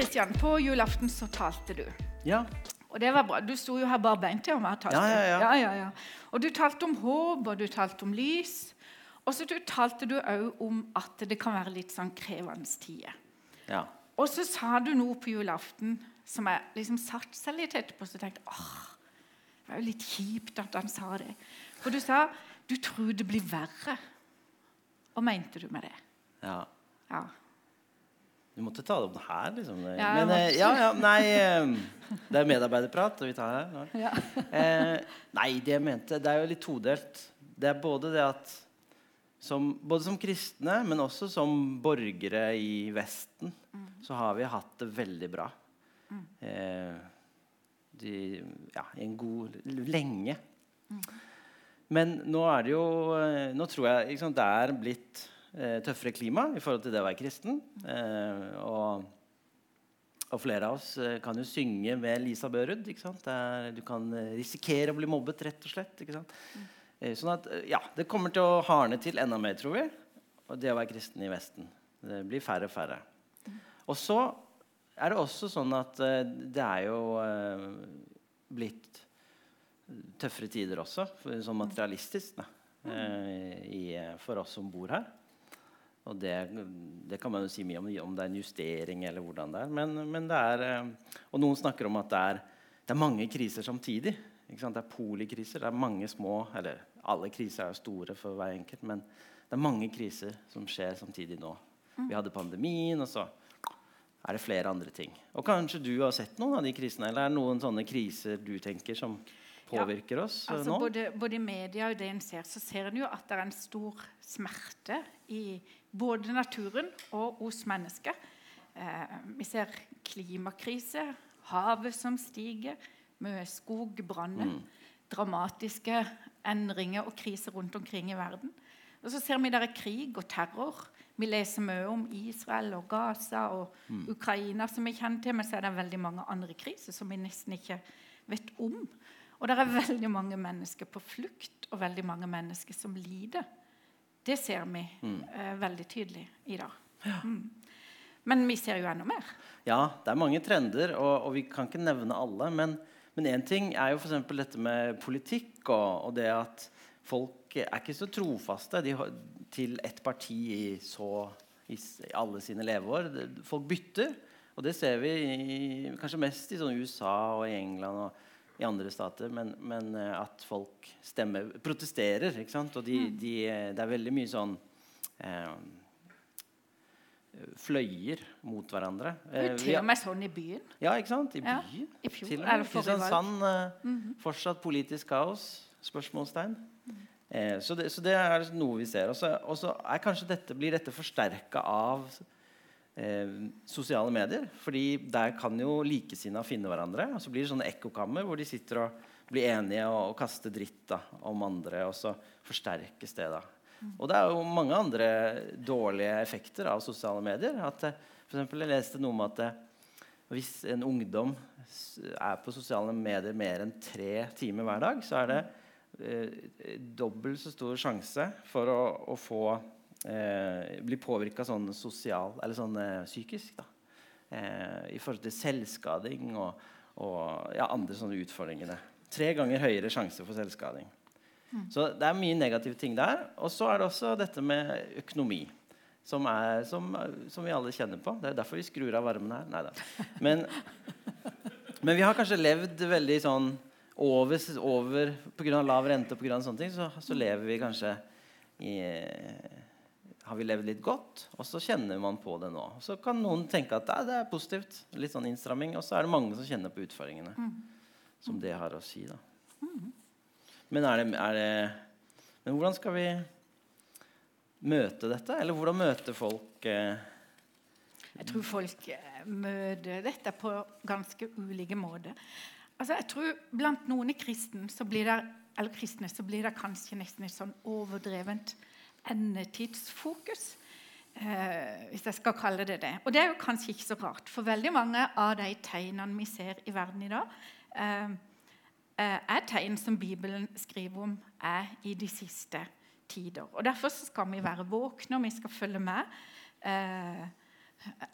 Kristian, på julaften så talte du. Ja. Og det var bra. Du sto jo her barbeint og. Ja, ja, ja. ja, ja. Og du talte om håp, og du talte om lys. Og så talte du òg om at det kan være litt sånn krevende tider. ja. Og så sa du noe på julaften som jeg liksom satte seg litt etterpå så tenkte åh, det var jo litt kjipt at han sa det. For du sa du tror det blir verre. Hva mente du med det? ja. Ja. Du måtte ta det opp her, liksom. Ja, Men eh, ja, ja, nei eh, Det er medarbeiderprat, og vi tar det her. Ja. Eh, nei, det jeg mente Det er jo litt todelt. Det er både det at som, Både som kristne, men også som borgere i Vesten, så har vi hatt det veldig bra. Eh, de, ja, en god Lenge. Men nå er det jo eh, Nå tror jeg liksom, det er blitt tøffere klima i forhold til det å være kristen. Eh, og, og flere av oss eh, kan jo synge med Lisa Børud. Der du kan eh, risikere å bli mobbet, rett og slett. Eh, sånn at, eh, ja, Det kommer til å hardne til enda mer, tror vi. Og det å være kristen i Vesten. Det blir færre og færre. Og så er det også sånn at eh, det er jo eh, blitt tøffere tider også, sånn materialistisk, da, eh, i, for oss som bor her. Og det, det kan man jo si mye om, om det er en justering eller hvordan det er. Men, men det er eh, Og noen snakker om at det er, det er mange kriser samtidig. Ikke sant? Det er polikriser. Det er mange små Eller alle kriser er store for hver enkelt, men det er mange kriser som skjer samtidig nå. Vi hadde pandemien, og så er det flere andre ting. Og kanskje du har sett noen av de krisene? Eller er det noen sånne kriser du tenker som påvirker oss eh, Altså, nå? både, både i media og det en ser, så ser en jo at det er en stor smerte i både naturen og hos mennesker. Eh, vi ser klimakrise, havet som stiger, med skogbranner, dramatiske endringer og kriser rundt omkring i verden. Og så ser vi der er krig og terror. Vi leser mye om Israel og Gaza og Ukraina, som vi kjenner til, men så er det veldig mange andre kriser som vi nesten ikke vet om. Og det er veldig mange mennesker på flukt, og veldig mange mennesker som lider. Det ser vi eh, veldig tydelig i dag. Mm. Men vi ser jo enda mer. Ja, det er mange trender, og, og vi kan ikke nevne alle. Men én ting er jo f.eks. dette med politikk og, og det at folk er ikke så trofaste de, til ett parti i, så, i, i alle sine leveår. Folk bytter, og det ser vi i, kanskje mest i sånn USA og i England og i andre stater. Men, men eh, at folk stemmer, protesterer. Ikke sant? Og de, de, eh, det er veldig mye sånn eh, fløyer mot hverandre. Er Eh, til og med sånn i byen. ja, ikke sant? I Ja, byen. i fjor, Til og med. Kristiansand. Mm eh, fortsatt politisk kaos? Spørsmålstegn. Eh, så, det, så det er noe vi ser. Og så blir kanskje dette, forsterka av sosiale medier. fordi der kan jo likesinnede finne hverandre. Og så blir det sånne ekkokammer hvor de sitter og blir enige og, og kaster dritt da, om andre. Og så forsterkes det. da. Og det er jo mange andre dårlige effekter av sosiale medier. At, eh, for eksempel, jeg leste noe om at eh, hvis en ungdom er på sosiale medier mer enn tre timer hver dag, så er det eh, dobbelt så stor sjanse for å, å få eh, blir påvirka sånn sosial Eller sånn eh, psykisk. da eh, I forhold til selvskading og, og ja, andre sånne utfordringer. Tre ganger høyere sjanse for selvskading. Så det er mye negative ting der. Og så er det også dette med økonomi. Som, er, som, som vi alle kjenner på. Det er derfor vi skrur av varmen her. Neida. Men, men vi har kanskje levd veldig sånn over, over Pga. lav rente og sånne ting, så, så lever vi kanskje i Har vi levd litt godt, og så kjenner man på det nå. Så kan noen tenke at det er positivt. Litt sånn innstramming. Og så er det mange som kjenner på utfordringene som det har å si. da. Men, er det, er det, men hvordan skal vi møte dette? Eller hvordan møter folk eh, Jeg tror folk eh, møter dette på ganske ulike måter. Altså, jeg tror Blant noen i så blir det, eller kristne så blir det kanskje nesten et sånn overdrevent endetidsfokus. Eh, hvis jeg skal kalle det det. Og det er jo kanskje ikke så rart, for veldig mange av de tegnene vi ser i verden i dag, eh, eh, er tegn som Bibelen skriver om er i de siste tider. Og Derfor skal vi være våkne, og vi skal følge med eh,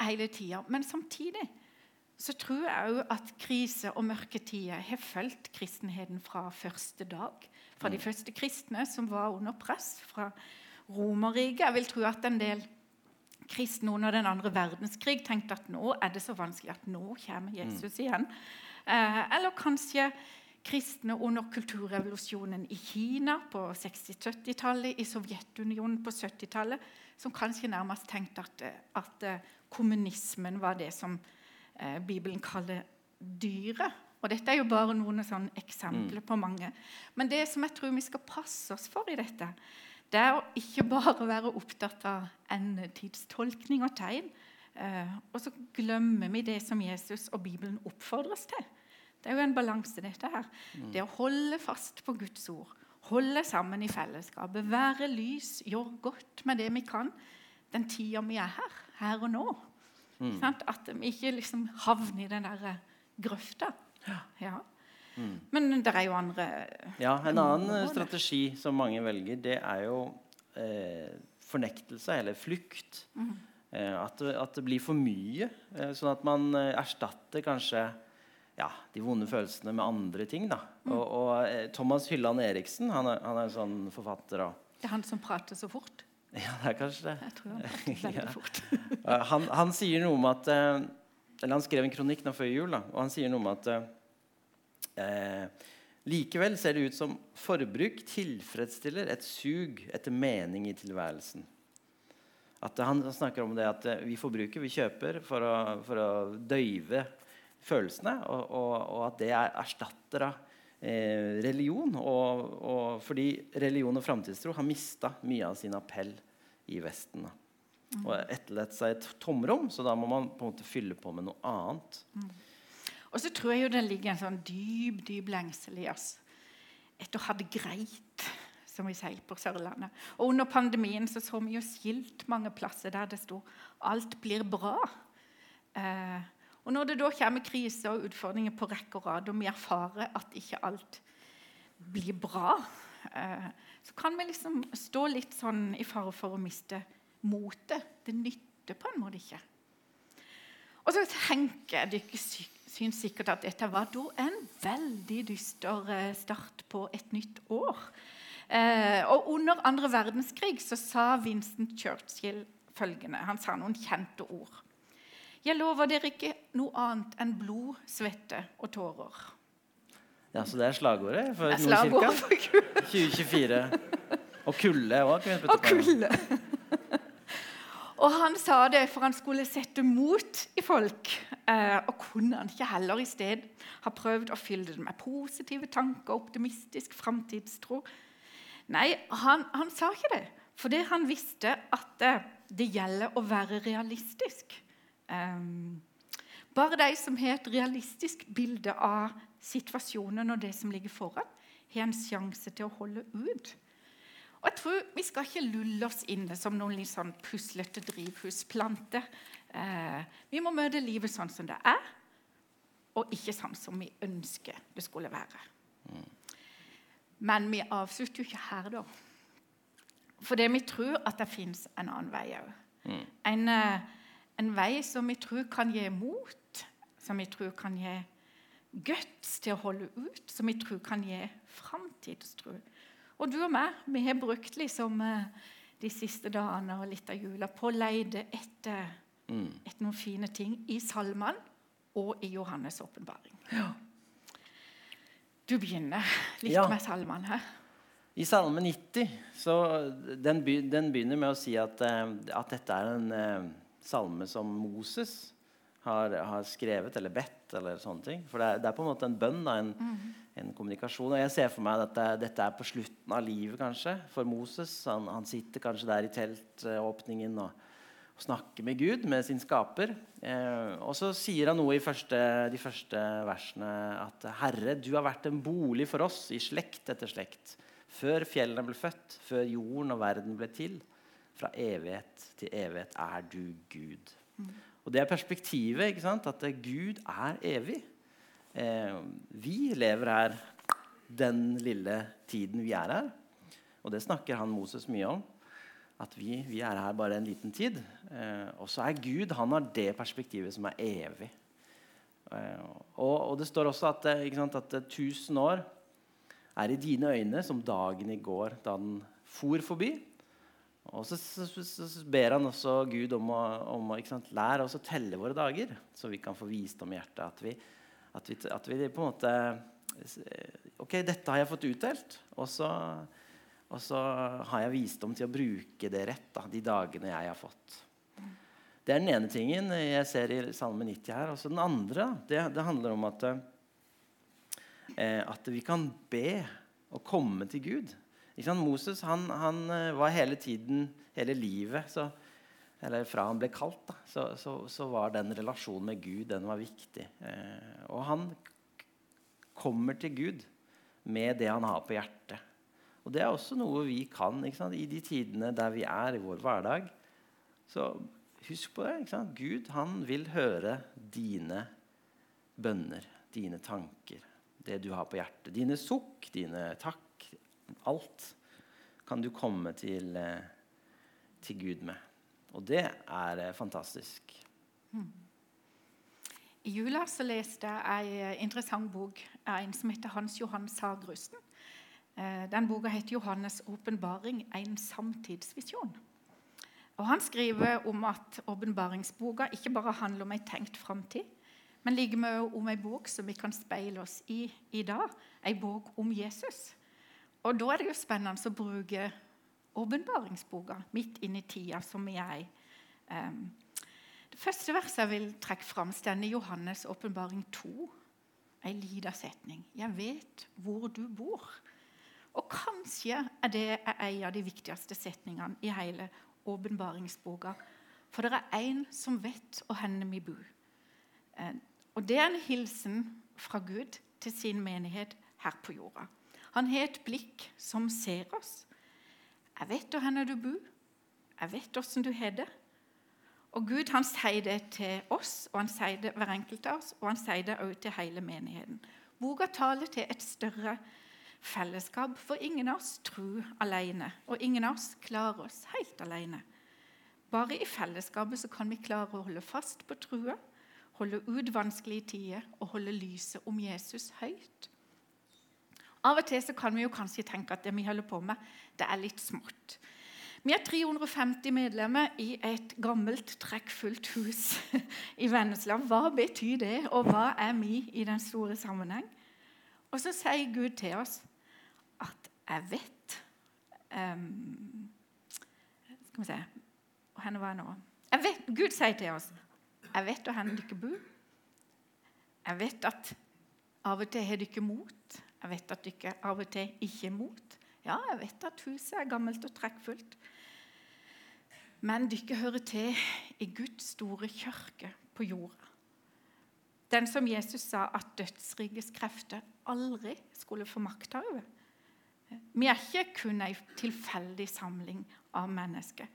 hele tida. Men samtidig så tror jeg òg at krise og mørke tider har fulgt kristenheten fra første dag. Fra de første kristne som var under press fra Romerriket. Jeg vil tro at en del kristne under den andre verdenskrig tenkte at nå er det så vanskelig at nå kommer Jesus igjen. Eh, eller kanskje kristne under kulturrevolusjonen i Kina på 60-70-tallet, i Sovjetunionen på 70-tallet, som kanskje nærmest tenkte at, at eh, kommunismen var det som eh, Bibelen kaller dyret. Og dette er jo bare noen eksempler på mange. Men det som jeg tror vi skal passe oss for i dette, det er å ikke bare være opptatt av endetidstolkning og tegn. Eh, og så glemmer vi det som Jesus og Bibelen oppfordres til. Det er jo en balanse, dette her. Det å holde fast på Guds ord. Holde sammen i fellesskapet. Være lys. Gjøre godt med det vi kan. Den tida vi er her. Her og nå. Sant? At vi ikke liksom havner i den der grøfta. Ja. Men det er jo andre Ja, En annen strategi som mange velger, det er jo eh, fornektelse eller flukt. Eh, at, at det blir for mye. Eh, sånn at man eh, erstatter kanskje ja, de vonde følelsene med andre ting. da. Og, og eh, Thomas Hylland Eriksen han er, han er en sånn forfatter. Og, Det er han som prater så fort. ja, det er kanskje det. Jeg tror han prater veldig fort. Eh, han, han sier noe om at eh, Eller han skrev en kronikk nå før jul, da, og han sier noe om at eh, Likevel ser det ut som forbruk tilfredsstiller et sug etter mening i tilværelsen. At han snakker om det at eh, vi forbruker, vi kjøper for å, for å døyve følelsene, og, og, og at det er erstatter av eh, religion. Og, fordi religion og framtidstro har mista mye av sin appell i Vesten. Da. Og etterlatt seg et tomrom, så da må man på en måte fylle på med noe annet. Og så tror jeg jo det ligger en sånn dyp, dyp lengsel i oss etter å ha det greit, som vi sier på Sørlandet. Og under pandemien så, så vi jo skilt mange plasser der det sto 'Alt blir bra'. Eh, og når det da kommer kriser og utfordringer på rekke og rad, og vi erfarer at ikke alt blir bra, eh, så kan vi liksom stå litt sånn i fare for å miste motet. Det nytter på en måte ikke. Og så tenker jeg dere sy- syns sikkert at dette var da en veldig dyster eh, start på et nytt år. Eh, og under andre verdenskrig så sa Winston Churchill følgende. Han sa noen kjente ord. Jeg lover dere ikke noe annet enn blod, svette og tårer. Ja, Så det er slagordet for Det er slagord Nordkirka? for Gud 2024. Og kulde òg. og kulde. Og han sa det for han skulle sette mot i folk. Eh, og kunne han ikke heller i sted ha prøvd å fylle det med positive tanker, optimistisk framtidstro? Nei, han, han sa ikke det. Fordi han visste at det, det gjelder å være realistisk. Eh, bare de som har et realistisk bilde av situasjonen og det som ligger foran, har en sjanse til å holde ut. Og jeg tror Vi skal ikke lulle oss inne som noen litt sånn puslete drivhusplanter. Eh, vi må møte livet sånn som det er, og ikke sånn som vi ønsker det skulle være. Men vi avslutter jo ikke her, da. Fordi vi tror at det fins en annen vei òg. En, eh, en vei som vi tror kan gi mot, som vi tror kan gi guts til å holde ut, som vi tror kan gi framtidstro. Og du og meg, vi har brukt liksom eh, de siste dagene og litt av jula på å lete etter, etter noen fine ting i salmene og i Johannes' åpenbaring. Du begynner litt Ja. med salmene her. I Salme 90 så den, be, den begynner med å si at, eh, at dette er en eh, salme som Moses har, har skrevet eller bedt. eller sånne ting. For det er, det er på en måte en bønn, da, en, en kommunikasjon. Og jeg ser for meg at dette, dette er på slutten av livet kanskje, for Moses. Han, han sitter kanskje der i teltåpningen og, og snakker med Gud, med sin skaper. Eh, og så sier han noe i første, de første versene at Herre, du har vært en bolig for oss i slekt etter slekt. Før fjellene ble født, før jorden og verden ble til. Fra evighet til evighet er du Gud. Og det er perspektivet, ikke sant? at eh, Gud er evig. Eh, vi lever her den lille tiden vi er her. Og det snakker han Moses mye om. At vi, vi er her bare en liten tid. Eh, og så er Gud han har det perspektivet som er evig. Eh, og, og, det står også at, eh, at 1000 år er i dine øyne som dagen i går da den for forbi. Og så, så, så, så ber han også Gud om å, om å sant, lære oss å telle våre dager, så vi kan få visdom i hjertet. At vi, at vi, at vi på en måte Ok, dette har jeg fått utdelt. Og så, og så har jeg visdom til å bruke det rett da, de dagene jeg har fått. Det er den ene tingen jeg ser i Salme 90 her. Og så den andre det, det, handler om at, eh, at vi kan be og komme til Gud. Moses han, han, eh, var hele tiden, hele livet så, Eller fra han ble kalt, da, så, så, så, var den relasjonen med Gud den var viktig. Eh, og han kommer til Gud med det han har på hjertet. Og det er også noe vi kan i de tidene der vi er i vår hverdag. Så husk på det. Gud han vil høre dine bønner, dine tanker, det du har på hjertet. Dine sukk, dine takk, alt kan du komme til, eh, til Gud med. Og det er eh, fantastisk. Mm. I jula så leste jeg en eh, interessant bok av en som heter Hans Johan Sagrusten. Den boka heter 'Johannes' åpenbaring en samtidsvisjon'. Og Han skriver om at åpenbaringsboka ikke bare handler om ei tenkt framtid, men like mye om ei bok som vi kan speile oss i i dag. Ei bok om Jesus. Og da er det jo spennende å bruke åpenbaringsboka midt inn i tida som vi er i. Det første verset jeg vil trekke fram, står i Johannes' åpenbaring 2. En lita setning. 'Jeg vet hvor du bor'. Og kanskje er det en av de viktigste setningene i hele åpenbaringsboka. For det er én som vet hvor vi bor. Og det er en hilsen fra Gud til sin menighet her på jorda. Han har et blikk som ser oss. Jeg vet hvor du bor. Jeg vet åssen du har det. Og Gud han sier det til oss, og han sier det hver enkelt av oss, og han sier det også til hele menigheten. Boka taler til et større fellesskap, for ingen av oss tror alene. Og ingen av oss klarer oss helt alene. Bare i fellesskapet så kan vi klare å holde fast på trua, holde ut vanskelige tider og holde lyset om Jesus høyt. Av og til så kan vi jo kanskje tenke at det vi holder på med, det er litt smått. Vi er 350 medlemmer i et gammelt, trekkfullt hus i Vennesla. Hva betyr det, og hva er vi i den store sammenheng? Og så sier Gud til oss at 'jeg vet' um, Skal vi se Hvor var jeg nå? Jeg vet, Gud sier til oss 'Jeg vet hvor dere bor'. Jeg vet at av og til har dere mot. Jeg vet at dere av og til ikke er mot. Ja, jeg vet at huset er gammelt og trekkfullt. Men dere hører til i Guds store kirke på jorda. Den som Jesus sa at dødsrikets krefter aldri skulle få makta over. Vi er ikke kun ei tilfeldig samling av mennesker.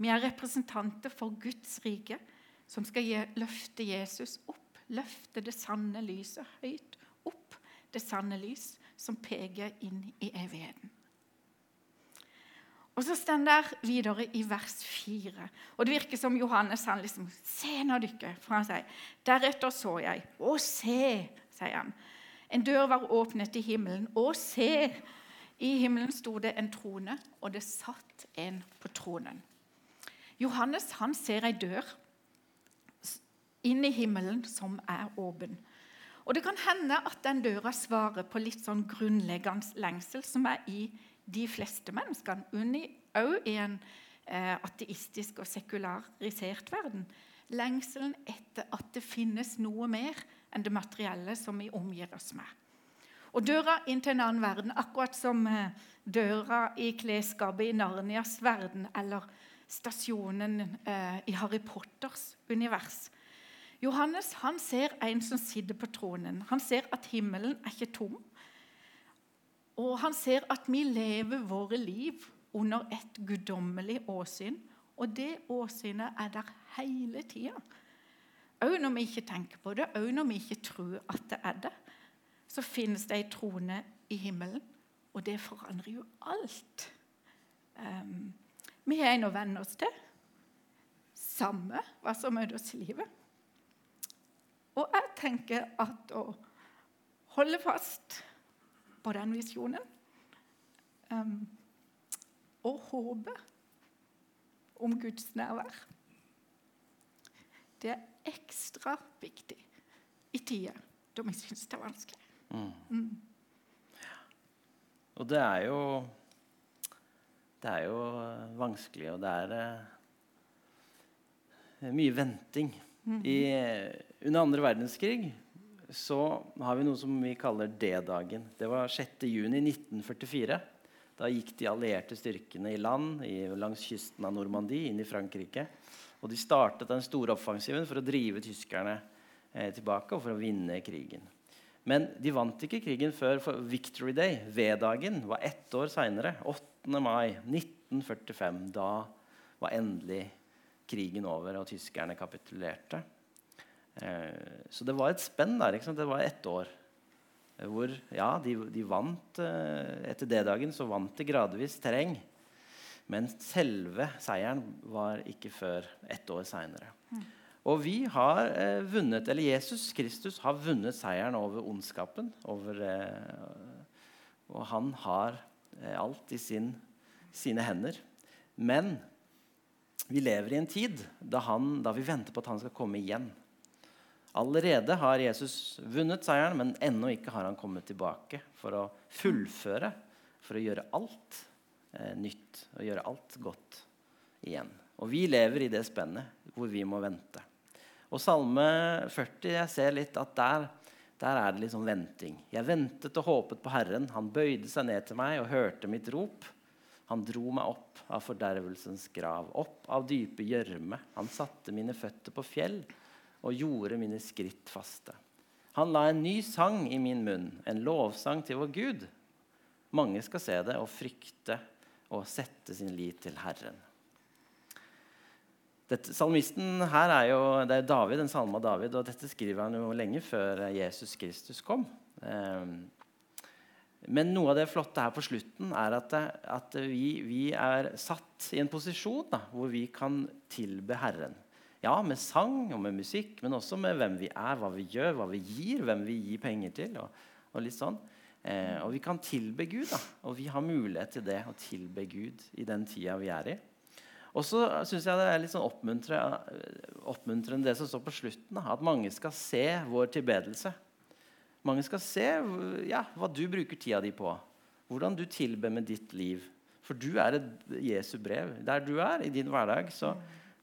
Vi er representanter for Guds rike, som skal løfte Jesus opp, løfte det sanne lyset høyt det sanne lys som peker inn i evigheten. Og Så står det videre i vers 4. Og Det virker som Johannes han liksom Se nå, dere. For han sier Deretter så jeg. Å, se, sier han. En dør var åpnet i himmelen. Å, se! I himmelen sto det en trone, og det satt en på tronen. Johannes han ser ei dør inn i himmelen som er åpen. Og Det kan hende at den døra svarer på litt sånn grunnleggende lengsel som er i de fleste menneskene, òg i en eh, ateistisk og sekularisert verden. Lengselen etter at det finnes noe mer enn det materielle som vi omgir oss med. Og Døra inn til en annen verden, akkurat som eh, døra i klesskapet i Narnias verden eller stasjonen eh, i Harry Potters univers, Johannes han ser en som sitter på tronen. Han ser at himmelen er ikke tom. Og han ser at vi lever våre liv under et guddommelig åsyn. Og det åsynet er der hele tida. Òg når vi ikke tenker på det, òg når vi ikke tror at det er det, så finnes det ei trone i himmelen, og det forandrer jo alt. Um, vi har en å venne oss til. Samme hva som møter oss i livet. Og jeg tenker at å holde fast på den visjonen um, og håpe om Guds nærvær, det er ekstra viktig i tider da vi syns det er vanskelig. Mm. Og det er jo Det er jo vanskelig, og det er eh, mye venting. I, under andre verdenskrig så har vi noe som vi kaller D-dagen. Det var 6.6.1944. Da gikk de allierte styrkene i land i, langs kysten av Normandie inn i Frankrike. Og de startet den store offensiven for å drive tyskerne eh, tilbake og for å vinne krigen. Men de vant ikke krigen før Victory Day, V-dagen, var ett år seinere. 8. mai 1945. Da var endelig krigen over, og tyskerne kapitulerte. Eh, så det var et spenn der. Det var ett år. Hvor ja, de, de vant eh, Etter D-dagen så vant de gradvis terreng. Men selve seieren var ikke før ett år seinere. Mm. Og vi har eh, vunnet, eller Jesus Kristus har vunnet seieren over ondskapen. Over, eh, og han har eh, alt i sin, sine hender. Men vi lever i en tid da, han, da vi venter på at han skal komme igjen. Allerede har Jesus vunnet seieren, men ennå ikke har han kommet tilbake for å fullføre, for å gjøre alt eh, nytt og gjøre alt godt igjen. Og vi lever i det spennet hvor vi må vente. Og Salme 40 jeg ser litt at der, der er det litt sånn venting. Jeg ventet og håpet på Herren. Han bøyde seg ned til meg og hørte mitt rop. Han dro meg opp av fordervelsens grav, opp av dype gjørme. Han satte mine føtter på fjell og gjorde mine skritt faste. Han la en ny sang i min munn, en lovsang til vår Gud. Mange skal se det og frykte og sette sin lit til Herren. Dette, salmisten her er jo det er David, en salme av David, og dette skriver han jo lenge før Jesus Kristus kom. Eh, men noe av det flotte her på slutten er at, at vi, vi, er satt i en posisjon da, hvor vi kan tilbe Herren. Ja, med sang og med musikk, men også med hvem vi er, hva vi gjør, hva vi gir, hvem vi gir penger til. og, og litt sånn. Eh, og vi kan tilbe Gud, da, og vi har mulighet til det, å tilbe Gud i den tida vi er i. Og så syns jeg det er litt sånn oppmuntrende det som står på slutten. Da, at mange skal se vår tilbedelse. Mange skal se ja, hva du bruker tida di på. Hvordan du tilber med ditt liv. For du er et Jesu brev. Der du er i din hverdag, så,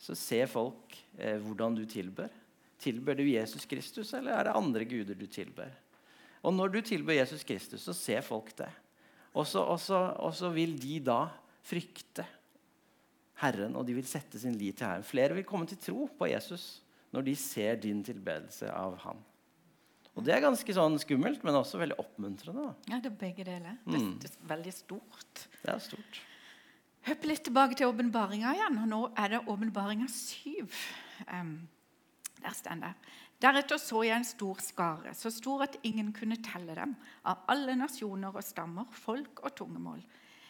så ser folk eh, hvordan du tilber. Tilber du Jesus Kristus, eller er det andre guder du tilber? Og når du tilber Jesus Kristus, så ser folk det. Og så vil de da frykte Herren, og de vil sette sin lit til Herren. Flere vil komme til tro på Jesus når de ser din tilbedelse av Han. Og Det er ganske sånn skummelt, men også veldig oppmuntrende. Ja, det er begge deler. Mm. Det er veldig stort. Det er stort. Hopp litt tilbake til åpenbaringa igjen. og Nå er det åpenbaringa syv. Um, der står det. Deretter så jeg en stor skare, så stor at ingen kunne telle dem, av alle nasjoner og stammer, folk og tungemål.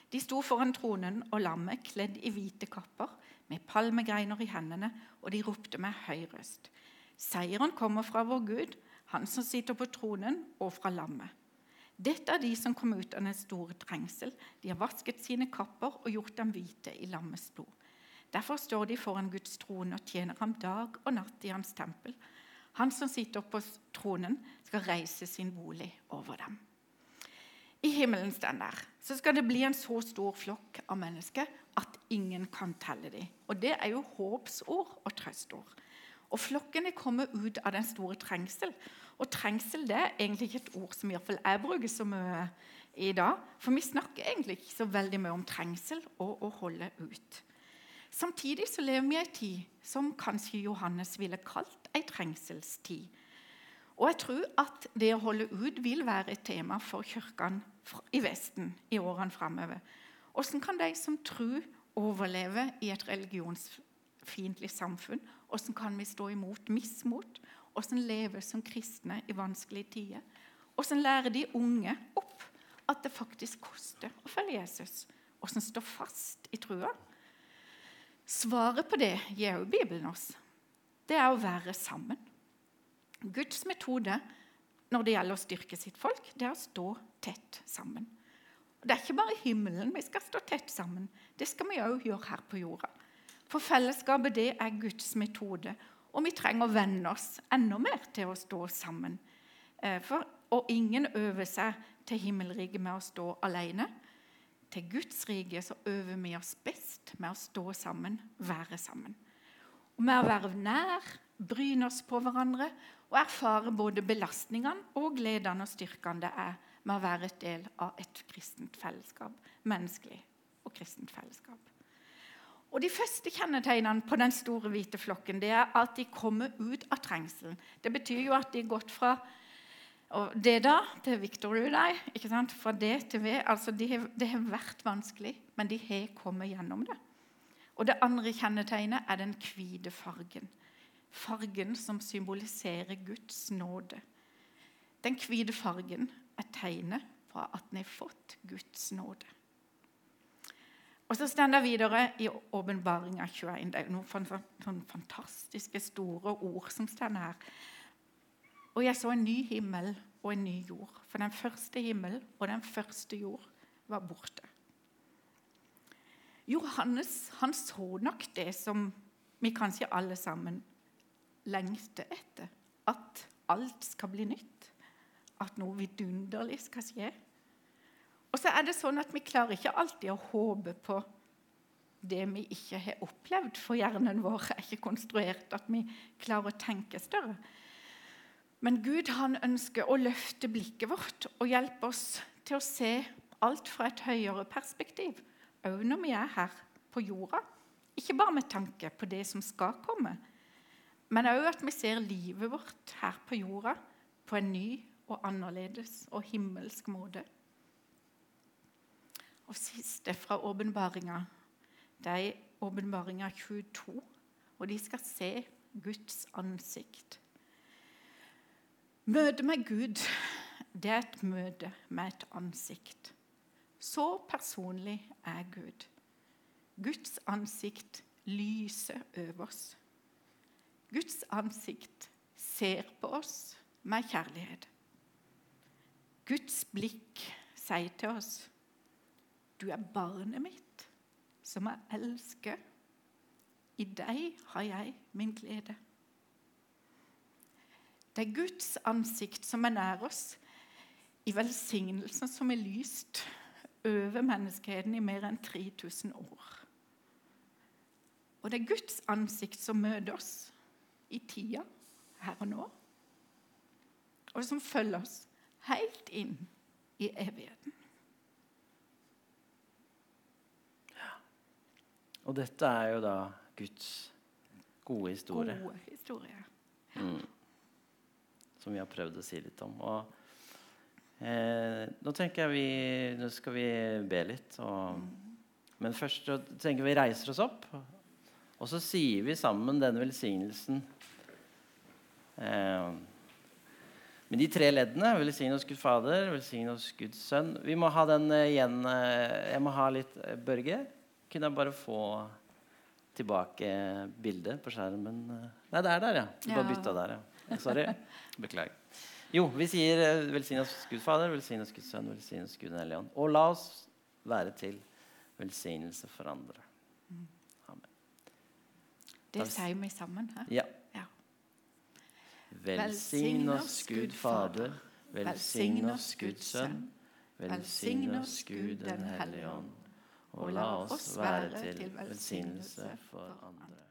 De sto foran tronen og lammet, kledd i hvite kapper, med palmegreiner i hendene, og de ropte med høy røst. Seieren kommer fra vår Gud, han som sitter på tronen, og fra lammet. Dette er de som kom ut av den store trengsel. De har vasket sine kapper og gjort dem hvite i lammets blod. Derfor står de foran Guds trone og tjener ham dag og natt i hans tempel. Han som sitter på tronen, skal reise sin bolig over dem. I himmelen den der så skal det bli en så stor flokk av mennesker at ingen kan telle dem. Og Det er jo håpsord og trøstord. Og flokkene kommer ut av den store trengsel. Og trengsel det er egentlig ikke et ord som iallfall jeg bruker så mye i dag. For vi snakker egentlig ikke så veldig mye om trengsel og å holde ut. Samtidig så lever vi i en tid som kanskje Johannes ville kalt ei trengselstid. Og jeg tror at det å holde ut vil være et tema for kirkene i Vesten i årene framover. Hvordan kan de som tror, overleve i et religionsfiendtlig samfunn? Hvordan kan vi stå imot mismot? Hvordan leve som kristne i vanskelige tider? Hvordan lære de unge opp at det faktisk koster å følge Jesus? Hvordan stå fast i trua? Svaret på det gir jo Bibelen oss. Det er å være sammen. Guds metode når det gjelder å styrke sitt folk, det er å stå tett sammen. Det er ikke bare himmelen vi skal stå tett sammen. Det skal vi òg gjøre her på jorda. For fellesskapet det er Guds metode, og vi trenger å venne oss enda mer til å stå sammen. Eh, for, og ingen øver seg til himmelriket med å stå alene. Til Guds rike så øver vi oss best med å stå sammen, være sammen. Og med å være nær, bryne oss på hverandre og erfare både belastningene og gledene og styrkene det er med å være et del av et kristent fellesskap. Menneskelig og kristent fellesskap. Og De første kjennetegnene på den store hvite flokken det er at de kommer ut av trengselen. Det betyr jo at de har gått fra det da til Victor sant? Fra det til V. Altså, det har, de har vært vanskelig, men de har kommet gjennom det. Og Det andre kjennetegnet er den hvite fargen fargen som symboliserer Guds nåde. Den hvite fargen er tegnet på at en har fått Guds nåde. Og så står det videre i Åpenbaringa 21. Det er noen sånne fantastiske, store ord som står her. Og jeg så en ny himmel og en ny jord. For den første himmel og den første jord var borte. Johannes han så nok det som vi kanskje alle sammen lengter etter. At alt skal bli nytt. At noe vidunderlig skal skje. Og så er det sånn at vi klarer ikke alltid å håpe på det vi ikke har opplevd, for hjernen vår er ikke konstruert at vi klarer å tenke større. Men Gud han ønsker å løfte blikket vårt og hjelpe oss til å se alt fra et høyere perspektiv, òg når vi er her på jorda. Ikke bare med tanke på det som skal komme, men òg at vi ser livet vårt her på jorda på en ny og annerledes og himmelsk måte. Og siste fra åpenbaringa, det er åpenbaringa 22. Og de skal se Guds ansikt. Møtet med Gud det er et møte med et ansikt. Så personlig er Gud. Guds ansikt lyser over oss. Guds ansikt ser på oss med kjærlighet. Guds blikk sier til oss, 'Du er barnet mitt, som jeg elsker. I deg har jeg min glede.' Det er Guds ansikt som er nær oss i velsignelsen som er lyst over menneskeheten i mer enn 3000 år. Og det er Guds ansikt som møter oss i tida, her og nå, og som følger oss helt inn i evigheten. Og dette er jo da Guds gode historie. Gode historie. Ja. Mm. Som vi har prøvd å si litt om. Og eh, nå tenker jeg vi Nå skal vi be litt. Og, mm. Men først tenker vi reiser oss opp. Og så sier vi sammen denne velsignelsen Eh, med de tre leddene, velsign oss Gud Fader, velsign oss Guds Sønn Vi må ha den eh, igjen eh, Jeg må ha litt Børge. Kunne jeg bare få tilbake bildet på skjermen? Nei, det er der, ja. Du bare bytta der, ja. Sorry. Beklager. Jo, vi sier velsign oss Gud Fader, velsign oss Guds Sønn, velsign oss Gud Den hellige ånd. Og la oss være til velsignelse for andre. Mm. Amen. Det sier vi sammen her. Ja. Velsign oss, Gud Fader. Velsign oss, Guds Sønn. Velsign oss, Gud den hellige ånd. Og la oss være til velsignelse for andre.